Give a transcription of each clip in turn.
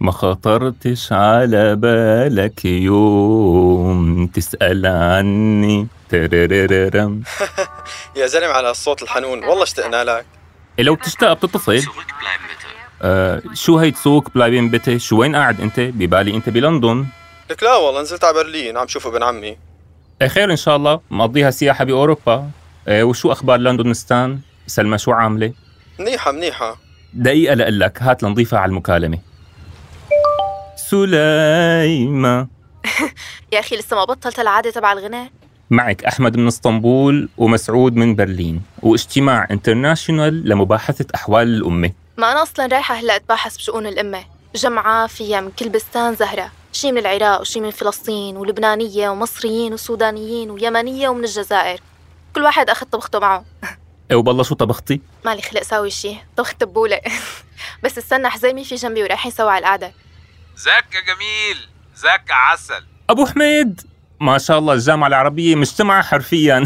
ما خطرتش على بالك يوم تسأل عني. تررررم يا زلمة على الصوت الحنون والله اشتقنا لك. إيه لو بتشتاق بتتصل. آه شو هي تسوق؟ بلايبين بيتي. شو وين قاعد أنت؟ ببالي أنت بلندن. لك لا والله نزلت على برلين عم شوف ابن عمي. إيه خير إن شاء الله. مقضيها سياحة بأوروبا. إيه وشو أخبار لندنستان سلمى شو عاملة؟ منيحة منيحة. دقيقة لقلك هات لنضيفها على المكالمة. سليمة. يا أخي لسه ما بطلت العادة تبع الغناء. معك أحمد من إسطنبول ومسعود من برلين واجتماع انترناشونال لمباحثة أحوال الأمة. ما أنا أصلا رايحة هلأ أتباحث بشؤون الأمة. جمعة فيها من كل بستان زهرة شي من العراق وشي من فلسطين ولبنانية ومصريين وسودانيين ويمنية ومن الجزائر. كل واحد أخذ طبخته معه. إيه وبالله شو طبختي؟ مالي خلق ساوي شي طبخت تبولة بس استنى حزيمي في جنبي ورايحين سوا على القعدة. زاك يا جميل زاك يا عسل. أبو حميد ما شاء الله الجامعة العربية مجتمعة حرفيا.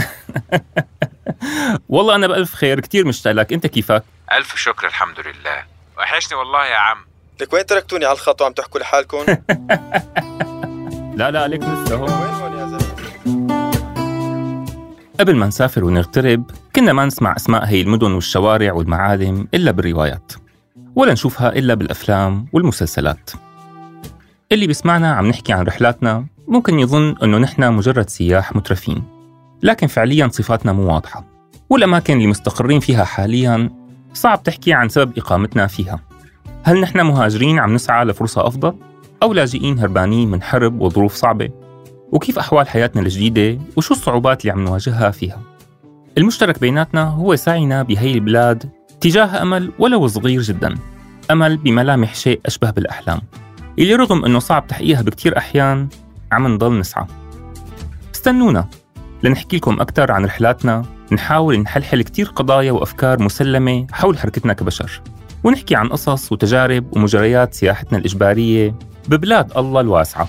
والله أنا بألف خير كتير مشتاق لك. أنت كيفك؟ ألف شكر الحمد لله. وحشني والله يا عم. لك وين تركتوني على الخط وعم تحكوا لحالكم؟ لا لا عليك لسه هون وين هون يا زلمة؟ قبل ما نسافر ونغترب كنا ما نسمع أسماء هي المدن والشوارع والمعالم إلا بالروايات. ولا نشوفها إلا بالأفلام والمسلسلات. اللي بيسمعنا عم نحكي عن رحلاتنا ممكن يظن أنه نحن مجرد سياح مترفين لكن فعليا صفاتنا مو واضحة والأماكن اللي مستقرين فيها حاليا صعب تحكي عن سبب إقامتنا فيها هل نحن مهاجرين عم نسعى لفرصة أفضل؟ أو لاجئين هربانين من حرب وظروف صعبة؟ وكيف أحوال حياتنا الجديدة وشو الصعوبات اللي عم نواجهها فيها؟ المشترك بيناتنا هو سعينا بهي البلاد تجاه أمل ولو صغير جدا أمل بملامح شيء أشبه بالأحلام اللي رغم أنه صعب تحقيقها بكتير أحيان عم نضل نسعى. استنونا لنحكي لكم أكثر عن رحلاتنا نحاول نحلحل كتير قضايا وأفكار مسلمة حول حركتنا كبشر. ونحكي عن قصص وتجارب ومجريات سياحتنا الإجبارية ببلاد الله الواسعة.